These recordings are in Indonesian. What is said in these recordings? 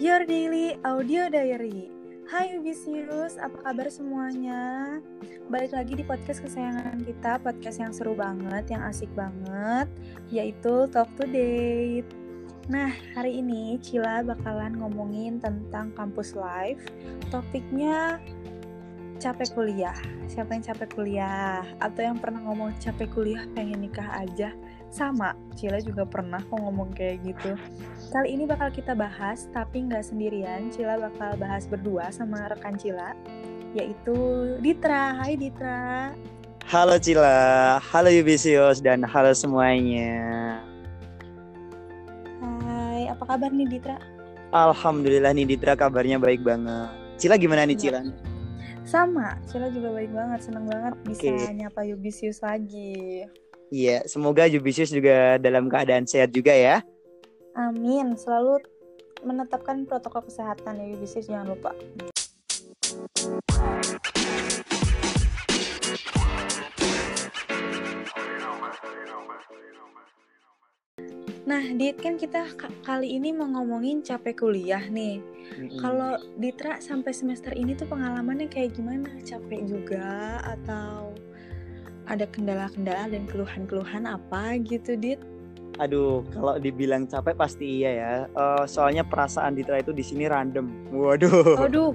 Your Daily Audio Diary. Hai Ubisius, apa kabar semuanya? Balik lagi di podcast kesayangan kita, podcast yang seru banget, yang asik banget, yaitu Talk to Date. Nah, hari ini Cila bakalan ngomongin tentang kampus life. Topiknya capek kuliah. Siapa yang capek kuliah? Atau yang pernah ngomong capek kuliah pengen nikah aja? Sama, Cila juga pernah kok ngomong kayak gitu. Kali ini bakal kita bahas, tapi nggak sendirian. Cila bakal bahas berdua sama rekan Cila, yaitu Ditra. Hai Ditra. Halo Cila, halo Yubisius, dan halo semuanya. Hai, apa kabar nih Ditra? Alhamdulillah nih Ditra kabarnya baik banget. Cila gimana nih Cila? Sama, Cila juga baik banget, seneng banget bisa Oke. nyapa Yubisius lagi. Iya, semoga Yubisius juga dalam keadaan sehat juga ya. Amin, selalu menetapkan protokol kesehatan ya Yubisius, jangan lupa. Nah, Dit, kan kita ka- kali ini mau ngomongin capek kuliah nih. Mm-mm. Kalau Ditra sampai semester ini tuh pengalamannya kayak gimana? Capek juga atau ada kendala-kendala dan keluhan-keluhan apa gitu, Dit? Aduh, kalau dibilang capek pasti iya ya. Eh, soalnya perasaan Ditra itu di sini random. Waduh. Aduh.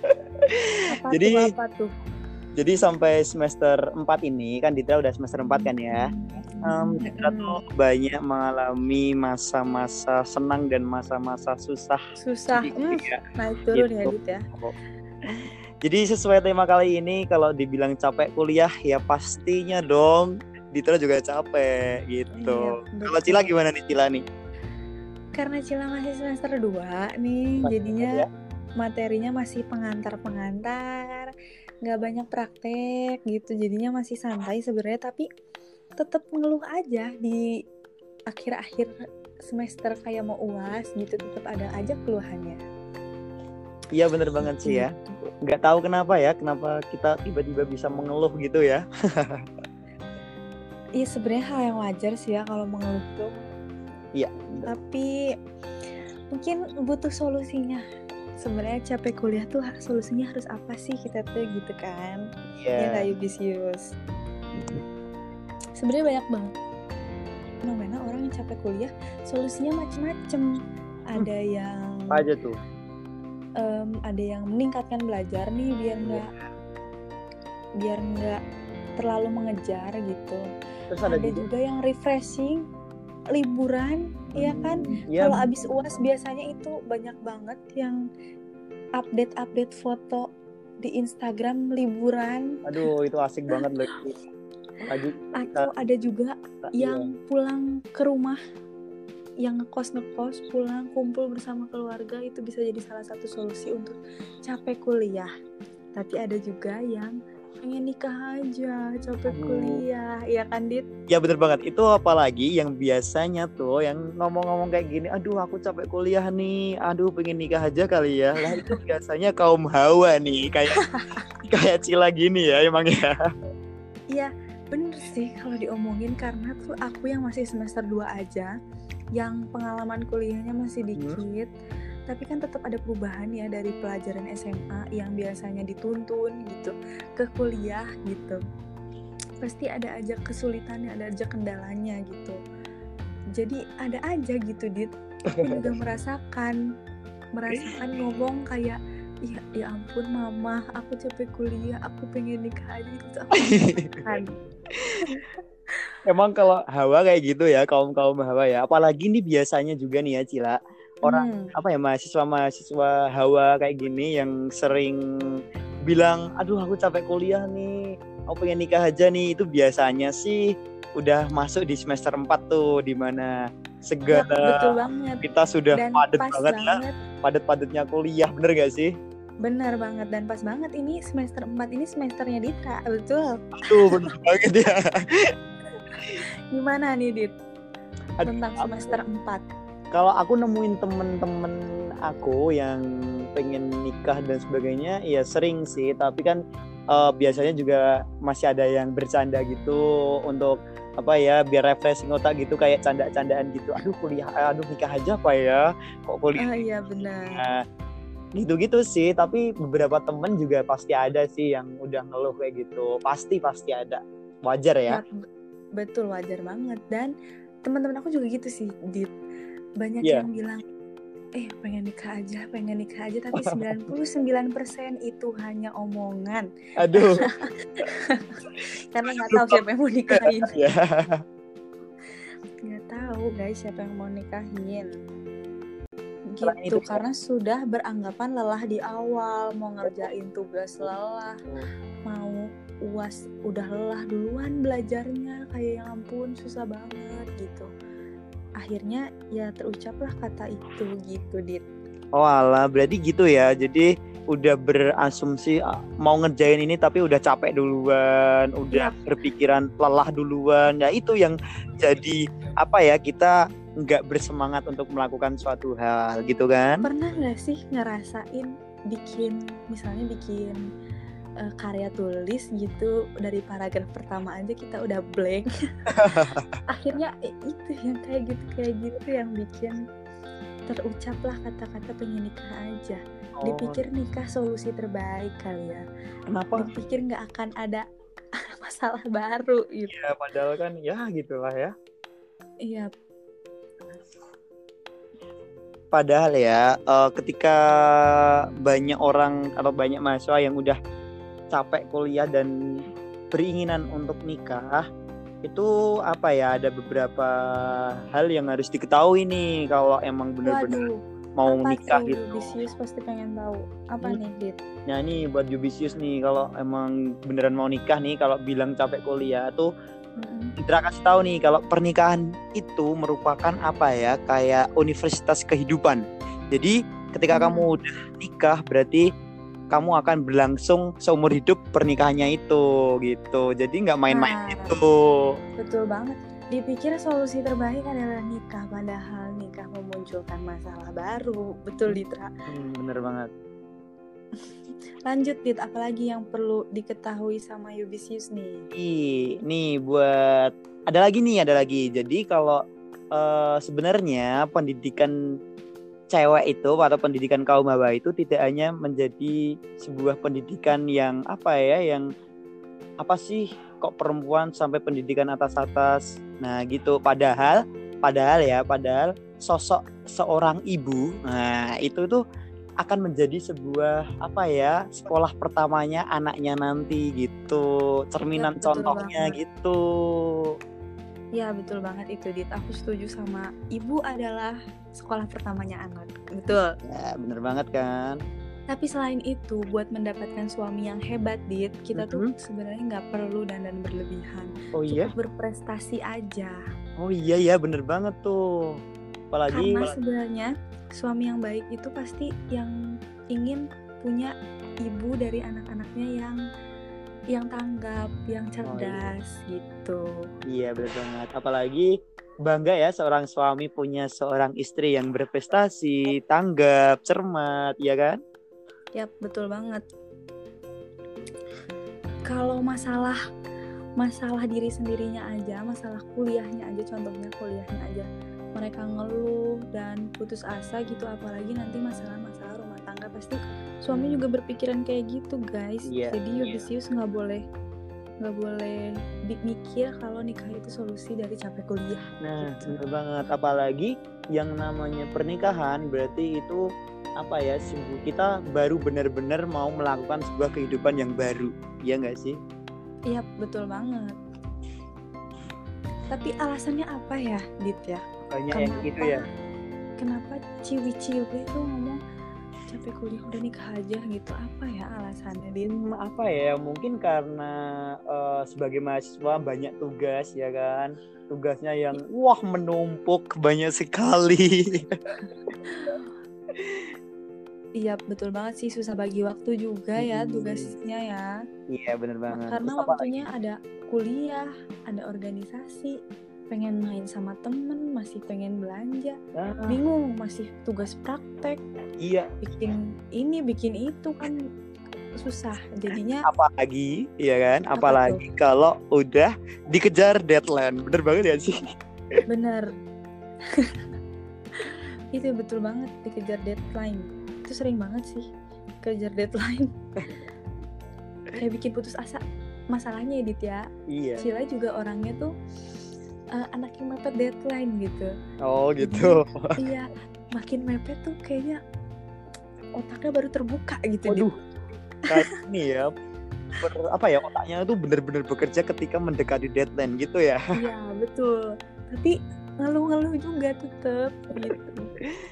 Apa Jadi- tuh, apa tuh? Jadi sampai semester 4 ini kan Ditra udah semester 4 kan ya. Em, Ditra tuh banyak mengalami masa-masa senang dan masa-masa susah. Susah. Jadi, Hmm, ya. naik turun ya, Gitu. Dit ya. Jadi sesuai tema kali ini kalau dibilang capek kuliah ya pastinya dong Ditra juga capek gitu. Iya, kalau. Cila gimana nih Cila nih? Karena Cila masih semester 2 nih, Masih jadinya ya? materinya masih pengantar-pengantar, nggak banyak praktek gitu, jadinya masih santai sebenarnya, tapi tetap ngeluh aja di akhir-akhir semester kayak mau uas gitu, tetap ada aja keluhannya. Iya bener banget sih ya. Nggak tahu kenapa ya, kenapa kita tiba-tiba bisa mengeluh gitu ya. Iya sebenarnya hal yang wajar sih ya kalau mengeluh tuh, Iya. tapi mungkin butuh solusinya. Sebenarnya capek kuliah tuh solusinya harus apa sih kita tuh gitu kan? Ya nggak Iya. Yubisius. Sebenarnya banyak banget fenomena orang yang capek kuliah, solusinya macem-macem. Ada yang Apa aja tuh? Em, ada yang meningkatkan belajar nih biar Iya. nggak biar nggak terlalu mengejar gitu. Terus Ada, ada, juga. juga yang refreshing, liburan, ya kan? Iya. Kalau abis uas biasanya itu banyak banget yang update-update foto di Instagram liburan Aduh itu asik banget loh. Lagi atau ada juga Iya. yang pulang ke rumah yang ngekos ngekos pulang kumpul bersama keluarga itu bisa jadi salah satu solusi untuk capek kuliah tapi ada juga yang pengen nikah aja capek Aduh. kuliah ya kan dit Ya bener banget. Itu apalagi yang biasanya tuh yang ngomong-ngomong kayak gini, aduh aku capek kuliah nih, aduh pengen nikah aja kali ya. Lah itu biasanya kaum hawa nih, kayak kayak Cila gini ya emang ya. Iya bener sih kalau diomongin karena tuh aku yang masih semester 2 aja yang pengalaman kuliahnya masih dikit tapi kan tetap ada perubahan ya dari pelajaran SMA yang biasanya dituntun gitu ke kuliah gitu. Pasti ada aja kesulitannya ada aja kendalanya gitu. Jadi ada aja gitu dit. Aku juga merasakan merasakan ngomong kayak ya ya ampun mama aku capek kuliah aku pengen nikah aja gitu. Aku merasakan. Emang kalau hawa kayak gitu ya, kaum-kaum hawa ya. Apalagi nih biasanya juga nih ya Cila. Orang Hmm. apa ya mahasiswa-mahasiswa hawa kayak gini yang sering bilang, aduh aku capek kuliah nih, aku pengen nikah aja nih. Itu biasanya sih udah masuk di semester 4 tuh di mana Ya, segala betul banget kita sudah dan padat pas banget lah, banget padat-padatnya kuliah, bener gak sih? benar banget dan pas banget ini semester 4 ini semesternya Ditra betul Aduh bener banget ya. gimana nih Dit? Aduh, tentang aku- semester 4 kalau aku nemuin temen-temen aku yang pengen nikah dan sebagainya ya sering sih. Tapi kan eh, biasanya juga masih ada yang bercanda gitu untuk apa ya biar refreshing otak gitu kayak canda-candaan gitu. Aduh kuliah aduh nikah aja apa ya? Kok kuliah? Oh iya benar. Nah, gitu-gitu sih. Tapi beberapa temen juga pasti ada sih yang udah ngeluh kayak gitu. Pasti pasti ada. Wajar ya, Ya, betul wajar banget. Dan teman-teman aku juga gitu sih dit. Banyak Iya. yang bilang eh pengen nikah aja pengen nikah aja. Tapi 99% itu hanya omongan. Aduh. Karena nggak tahu siapa yang mau nikahin. Ya. Nggak tahu guys siapa yang mau nikahin. Gitu itu, karena sudah beranggapan lelah di awal mau ngerjain tugas lelah mau uas udah lelah duluan belajarnya kayak yang ampun susah banget gitu. Akhirnya ya terucaplah kata itu gitu dit. Oh alah berarti gitu ya. Jadi udah berasumsi ah, mau ngerjain ini tapi udah capek duluan udah berpikiran lelah duluan. Ya itu yang jadi apa ya kita nggak bersemangat untuk melakukan suatu hal gitu kan? Pernah nggak sih ngerasain bikin misalnya bikin eh, karya tulis gitu dari paragraf pertama aja kita udah blank. Akhirnya eh, itu yang kayak gitu kayak gitu yang bikin terucaplah kata-kata pengen nikah aja. Oh, dipikir nikah solusi terbaik kali ya. Kenapa? Dipikir nggak akan ada masalah baru gitu. Ya padahal kan ya gitulah ya. Iya. Padahal ya, eh, ketika banyak orang atau banyak mahasiswa yang udah capek kuliah dan beringinan untuk nikah, itu apa ya? Ada beberapa hal yang harus diketahui nih kalau emang bener-bener mau apa nikah tuh gitu. Bisius pasti pengen tahu apa Hmm. nih dit Nah ini buat Yubisius nih, kalau emang beneran mau nikah nih, kalau bilang capek kuliah tuh. Indra kasih tahu nih kalau pernikahan itu merupakan apa ya kayak universitas kehidupan. Jadi ketika Hmm. kamu udah nikah berarti kamu akan berlangsung seumur hidup pernikahannya itu gitu. Jadi nggak main-main Nah. gitu. betul banget dipikir solusi terbaik adalah nikah padahal nikah memunculkan masalah baru betul Ditra Hmm, bener banget. lanjut dit apalagi yang perlu diketahui sama Yubisius nih Ih, nih buat ada lagi nih ada lagi. Jadi kalau eh, sebenarnya pendidikan cewek itu atau pendidikan kaum hawa itu tidak hanya menjadi sebuah pendidikan yang apa ya yang apa sih kok perempuan sampai pendidikan atas-atas. Nah, gitu. Padahal padahal ya, padahal sosok seorang ibu nah itu tuh akan menjadi sebuah apa ya sekolah pertamanya anaknya nanti gitu cerminan betul contohnya banget. gitu ya betul banget itu dit. Aku setuju sama ibu adalah sekolah pertamanya anak betul. Ya bener banget kan? Tapi selain itu buat mendapatkan suami yang hebat dit kita tuh Mhm. sebenarnya nggak perlu dandan berlebihan. Oh iya? cukup berprestasi aja. Oh iya ya bener banget tuh. Apalagi karena sebenarnya suami yang baik itu pasti yang ingin punya ibu dari anak-anaknya yang yang tanggap, yang cerdas gitu. iya bener banget apalagi bangga ya seorang suami punya seorang istri yang berprestasi tanggap cermat ya kan Yap, betul banget. Kalau masalah masalah diri sendirinya aja, masalah kuliahnya aja, contohnya kuliahnya aja, mereka ngeluh dan putus asa gitu, apalagi nanti masalah-masalah tangga pasti suami juga berpikiran kayak gitu guys. Iya, Jadi iya. Yudisius nggak boleh nggak boleh mikir kalau nikah itu solusi dari capek kuliah. Nah, Gitu. bener banget. Apalagi yang namanya pernikahan berarti itu apa ya? Kita baru benar-benar mau melakukan sebuah kehidupan yang baru, ya nggak sih? Iya betul banget. Tapi alasannya apa ya, Dit ya? Kayaknya yang gitu ya. Kenapa ciwi-ciwi itu ngomong capek kuliah udah nikah aja gitu? Apa ya alasannya? Hmm, apa ya? Mungkin karena eh, sebagai mahasiswa banyak tugas ya kan. Tugasnya yang wah menumpuk banyak sekali. Iya betul banget sih susah bagi waktu juga ya Hmm. tugasnya ya. iya, bener banget. Karena Terus waktunya ada kuliah, ada organisasi, pengen main sama temen, masih pengen belanja, lagi? Ah, bingung masih tugas praktek, iya, bikin ini bikin itu kan susah. Jadinya apalagi ya kan? Apa apalagi kalau udah dikejar deadline. Bener banget ya sih? Bener. Itu betul banget dikejar deadline. Itu sering banget sih kejar deadline. Kayak bikin putus asa. Masalahnya edit ya iya. Cila juga orangnya tuh eh, anak yang mepet deadline gitu. Oh gitu. iya makin mepet tuh kayaknya otaknya baru terbuka gitu waduh. Kayak ini ya ber- apa ya otaknya tuh bener-bener bekerja ketika mendekati deadline gitu ya. Iya betul. Tapi ngeluh-ngeluh juga tetep gitu.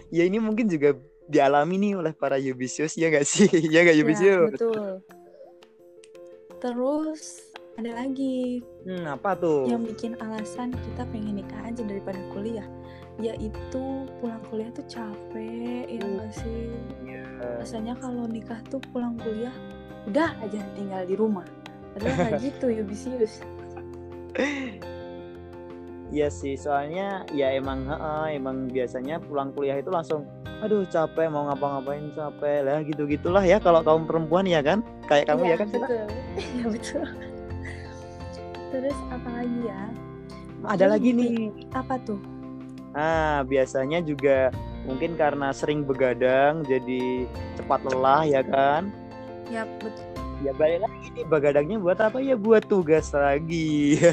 Ya ini mungkin juga dialami nih oleh para Yubisius ya gak sih? Ya gak ya Yubisius? betul. Terus ada lagi. Hmm, apa tuh? Yang bikin alasan kita pengen nikah aja daripada kuliah yaitu pulang kuliah tuh capek ya Uh. gak sih? Iya. rasanya kalau nikah tuh pulang kuliah udah aja tinggal di rumah. Padahal nggak gitu Yubisius. Iya sih, soalnya ya emang emang biasanya pulang kuliah itu langsung aduh capek mau ngapa-ngapain capek. Lah gitu gitulah ya kalau kaum perempuan ya kan? Kayak kamu Iya, ya kan betul. Iya betul terus apa lagi ya? Ada lagi nih. apa tuh? Ah biasanya juga mungkin karena sering begadang jadi cepat lelah ya kan? Ya betul ya balik lagi nih begadangnya buat apa? Ya buat tugas lagi.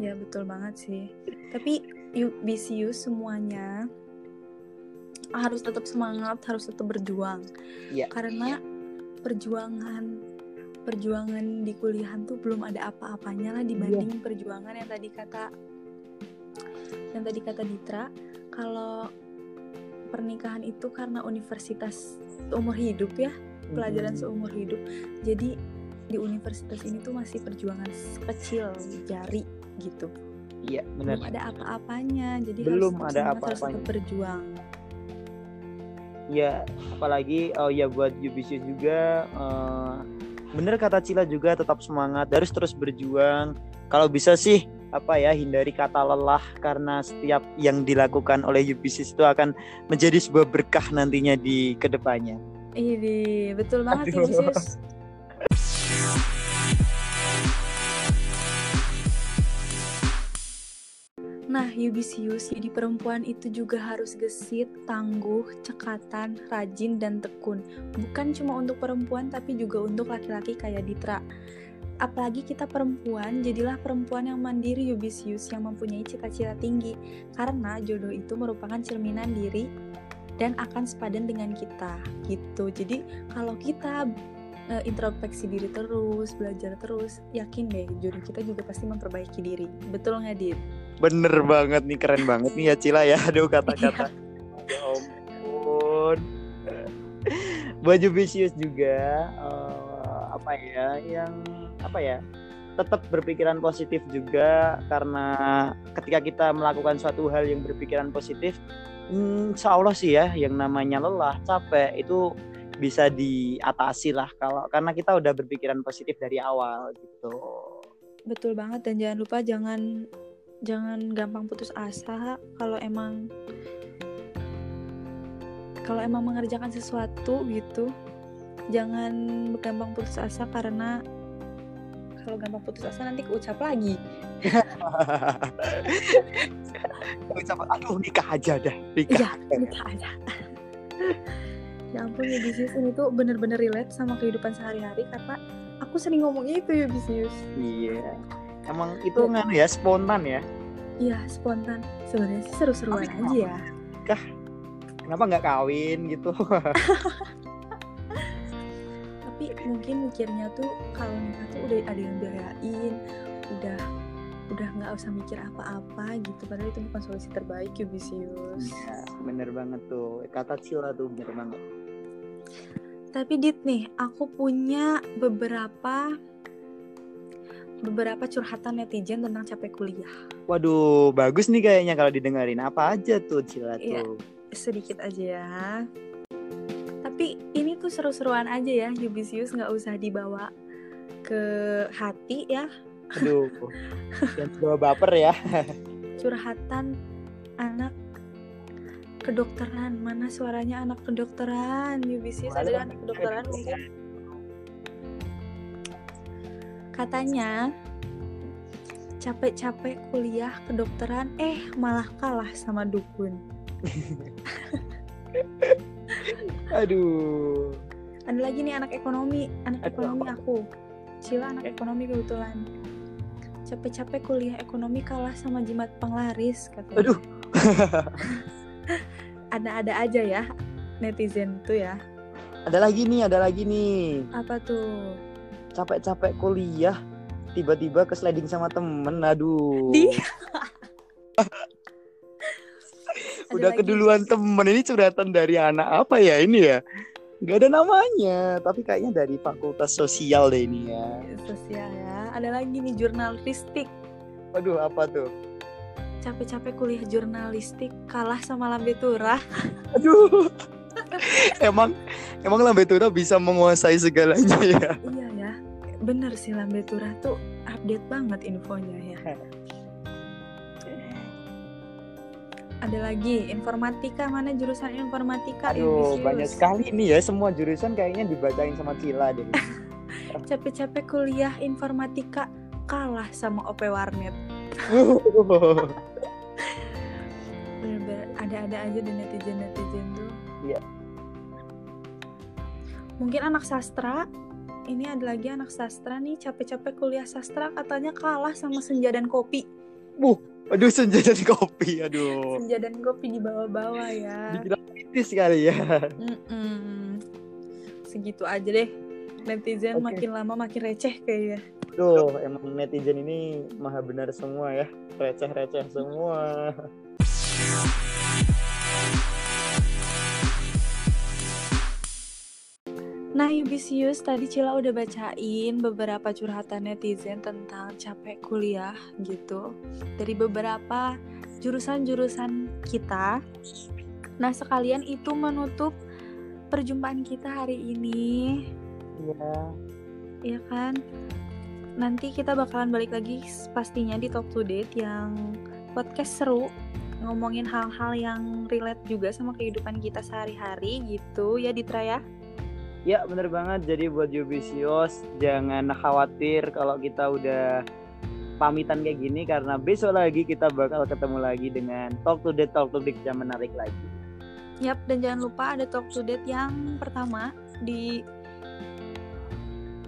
Ya betul banget sih. Tapi you Bisius semuanya harus tetap semangat harus tetap berjuang. Iya. karena perjuangan perjuangan di kuliahan tuh belum ada apa-apanya lah dibanding perjuangan yang tadi kata yang tadi kata Ditra. Kalau pernikahan itu karena universitas seumur hidup ya pelajaran seumur hidup. Jadi di universitas ini tuh masih perjuangan kecil jari gitu. Iya benar. belum ada apa-apanya jadi Belum harus ada harus apa-apanya. tetap berjuang. Ya apalagi oh ya buat Yubisius juga eh, bener kata Cila juga tetap semangat harus terus berjuang. Kalau bisa sih apa ya hindari kata lelah karena setiap yang dilakukan oleh Yubisius itu akan menjadi sebuah berkah nantinya di ke depannya. Ini betul banget Aduh. ya Yubisius jadi perempuan itu juga harus gesit, tangguh, cekatan, rajin, dan tekun. Bukan cuma untuk perempuan, tapi juga untuk laki-laki kayak Ditra. Apalagi kita perempuan, jadilah perempuan yang mandiri Yubisius yang mempunyai cita-cita tinggi. Karena jodoh itu merupakan cerminan diri dan akan sepadan dengan kita gitu. Jadi kalau kita eh, introspeksi diri terus, belajar terus, yakin deh jodoh kita juga pasti memperbaiki diri. Betul nggak, Dit? Bener banget nih keren banget nih ya Cila ya. Aduh kata-kata. Ya ampun. Buat Yubisius juga eh, apa ya yang apa ya tetap berpikiran positif juga karena ketika kita melakukan suatu hal yang berpikiran positif hmm, insya Allah sih ya yang namanya lelah capek itu bisa diatasi lah kalau karena kita udah berpikiran positif dari awal gitu. Betul banget dan jangan lupa jangan jangan gampang putus asa kalau emang kalau emang mengerjakan sesuatu gitu jangan gampang putus asa karena kalau gampang putus asa nanti keucap lagi. Ucap, aduh nikah aja dah nikah iya nikah aja. Ya ampun ya bisnis ini tuh bener-bener relate sama kehidupan sehari-hari karena aku sering ngomong itu ya bisnis Iya. Emang itu nganu ya spontan ya. iya spontan sebenarnya sih seru-seruan aja ya Kenapa nggak kawin gitu? tapi mungkin mikirnya tuh kalau nikah tuh udah ada yang biayain udah udah nggak usah mikir apa-apa gitu padahal itu bukan solusi terbaik Yubisius Iya, bener banget tuh. Kata Cila tuh bener banget. tapi Dit nih aku punya beberapa beberapa curhatan netizen tentang capek kuliah Waduh, bagus nih kayaknya kalau didengerin. Apa aja tuh Cila Iya. tuh? sedikit aja ya tapi ini tuh seru-seruan aja ya Yubisius nggak usah dibawa ke hati ya Aduh. Jangan bawa baper ya. curhatan anak kedokteran mana suaranya anak kedokteran Yubisius ada anak kedokteran mungkin Katanya capek-capek kuliah kedokteran eh malah kalah sama dukun. Aduh. Ada lagi nih anak ekonomi, anak Aduh, ekonomi apa? aku. Cila anak ekonomi kebetulan. Capek-capek kuliah ekonomi kalah sama jimat penglaris katanya. Aduh. Ada-ada aja ya netizen tuh ya. Ada lagi nih, ada lagi nih. Apa tuh? Capek-capek kuliah, tiba-tiba ke sliding sama temen. Aduh. Di- Udah lagi. keduluan temen. Ini curhatan dari anak apa ya ini ya? Gak ada namanya, tapi kayaknya dari fakultas sosial deh ini ya. Sosial ya. Ada lagi nih jurnalistik. Waduh, apa tuh? Capek-capek kuliah jurnalistik kalah sama lambe turah. Aduh. emang emang Lambe Tura bisa menguasai segalanya ya. iya ya. Bener sih lambe turah tuh update banget infonya ya. Ada lagi informatika mana jurusan informatika Aduh, banyak sekali nih ya semua jurusan kayaknya dibacain sama Cila deh. Capek-capek kuliah informatika kalah sama OP warnet. Bener-bener ada-ada aja deh netizen-netizen tuh. Iya. Mungkin anak sastra ini ada lagi anak sastra nih capek-capek kuliah sastra katanya kalah sama senja dan kopi. Aduh, senja dan kopi. Aduh. Senja dan kopi di bawah-bawah ya. Dikira kritis kali ya. Mm-mm. Segitu aja deh. Netizen Oke. makin lama makin receh kayaknya. Tuh, emang netizen ini maha benar semua ya. Receh-receh semua. Nah, Yubisius, tadi Cila udah bacain beberapa curhatan netizen tentang capek kuliah gitu. Dari beberapa jurusan-jurusan kita. Nah, sekalian itu menutup perjumpaan kita hari ini, Iya. ya kan? Nanti kita bakalan balik lagi pastinya di Talk to Date yang podcast seru ngomongin hal-hal yang relate juga sama kehidupan kita sehari-hari gitu ya Ditra ya. Ya, bener banget. Jadi buat Yubisios, jangan khawatir kalau kita udah pamitan kayak gini karena besok lagi kita bakal ketemu lagi dengan Talk to Date Talk to Date yang menarik lagi. Yap, dan jangan lupa ada talk to date yang pertama di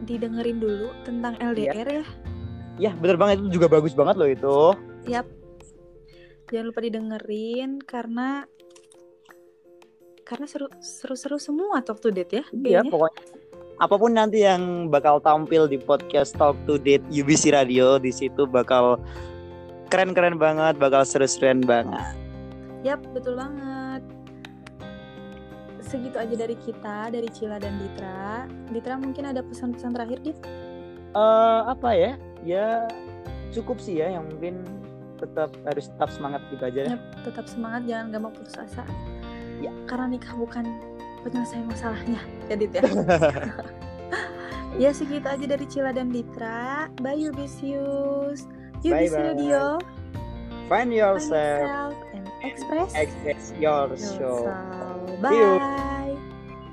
didengerin dulu tentang LDR ya. Ya, bener banget itu juga bagus banget loh itu. Yap. Jangan lupa didengerin karena karena seru seru-seru semua talk to date ya. Iya, pokoknya apa pun nanti yang bakal tampil di podcast Talk to Date UBC Radio di situ bakal keren-keren banget, bakal seru-seruan banget. Yap, betul banget. Segitu aja dari kita, dari Cila dan Ditra. Ditra mungkin ada pesan-pesan terakhir, Dit? eh apa ya? Ya cukup sih ya yang mungkin tetap harus tetap semangat gitu aja. Yap, tetap semangat, jangan gampang putus asa. Ya. Karena nikah bukan penyelesaian masalahnya, ya Dit ya. ya segitu aja dari Cila dan Ditra. Bye Yubisius. Yubisi Bye-bye. Radio. Find Find yourself, yourself and express express your show. yourself. See you.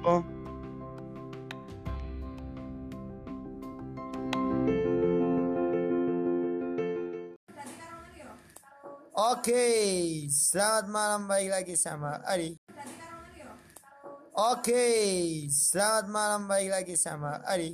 Bye. Oke, selamat malam balik lagi sama Adi. Oke, selamat malam balik lagi sama Adi.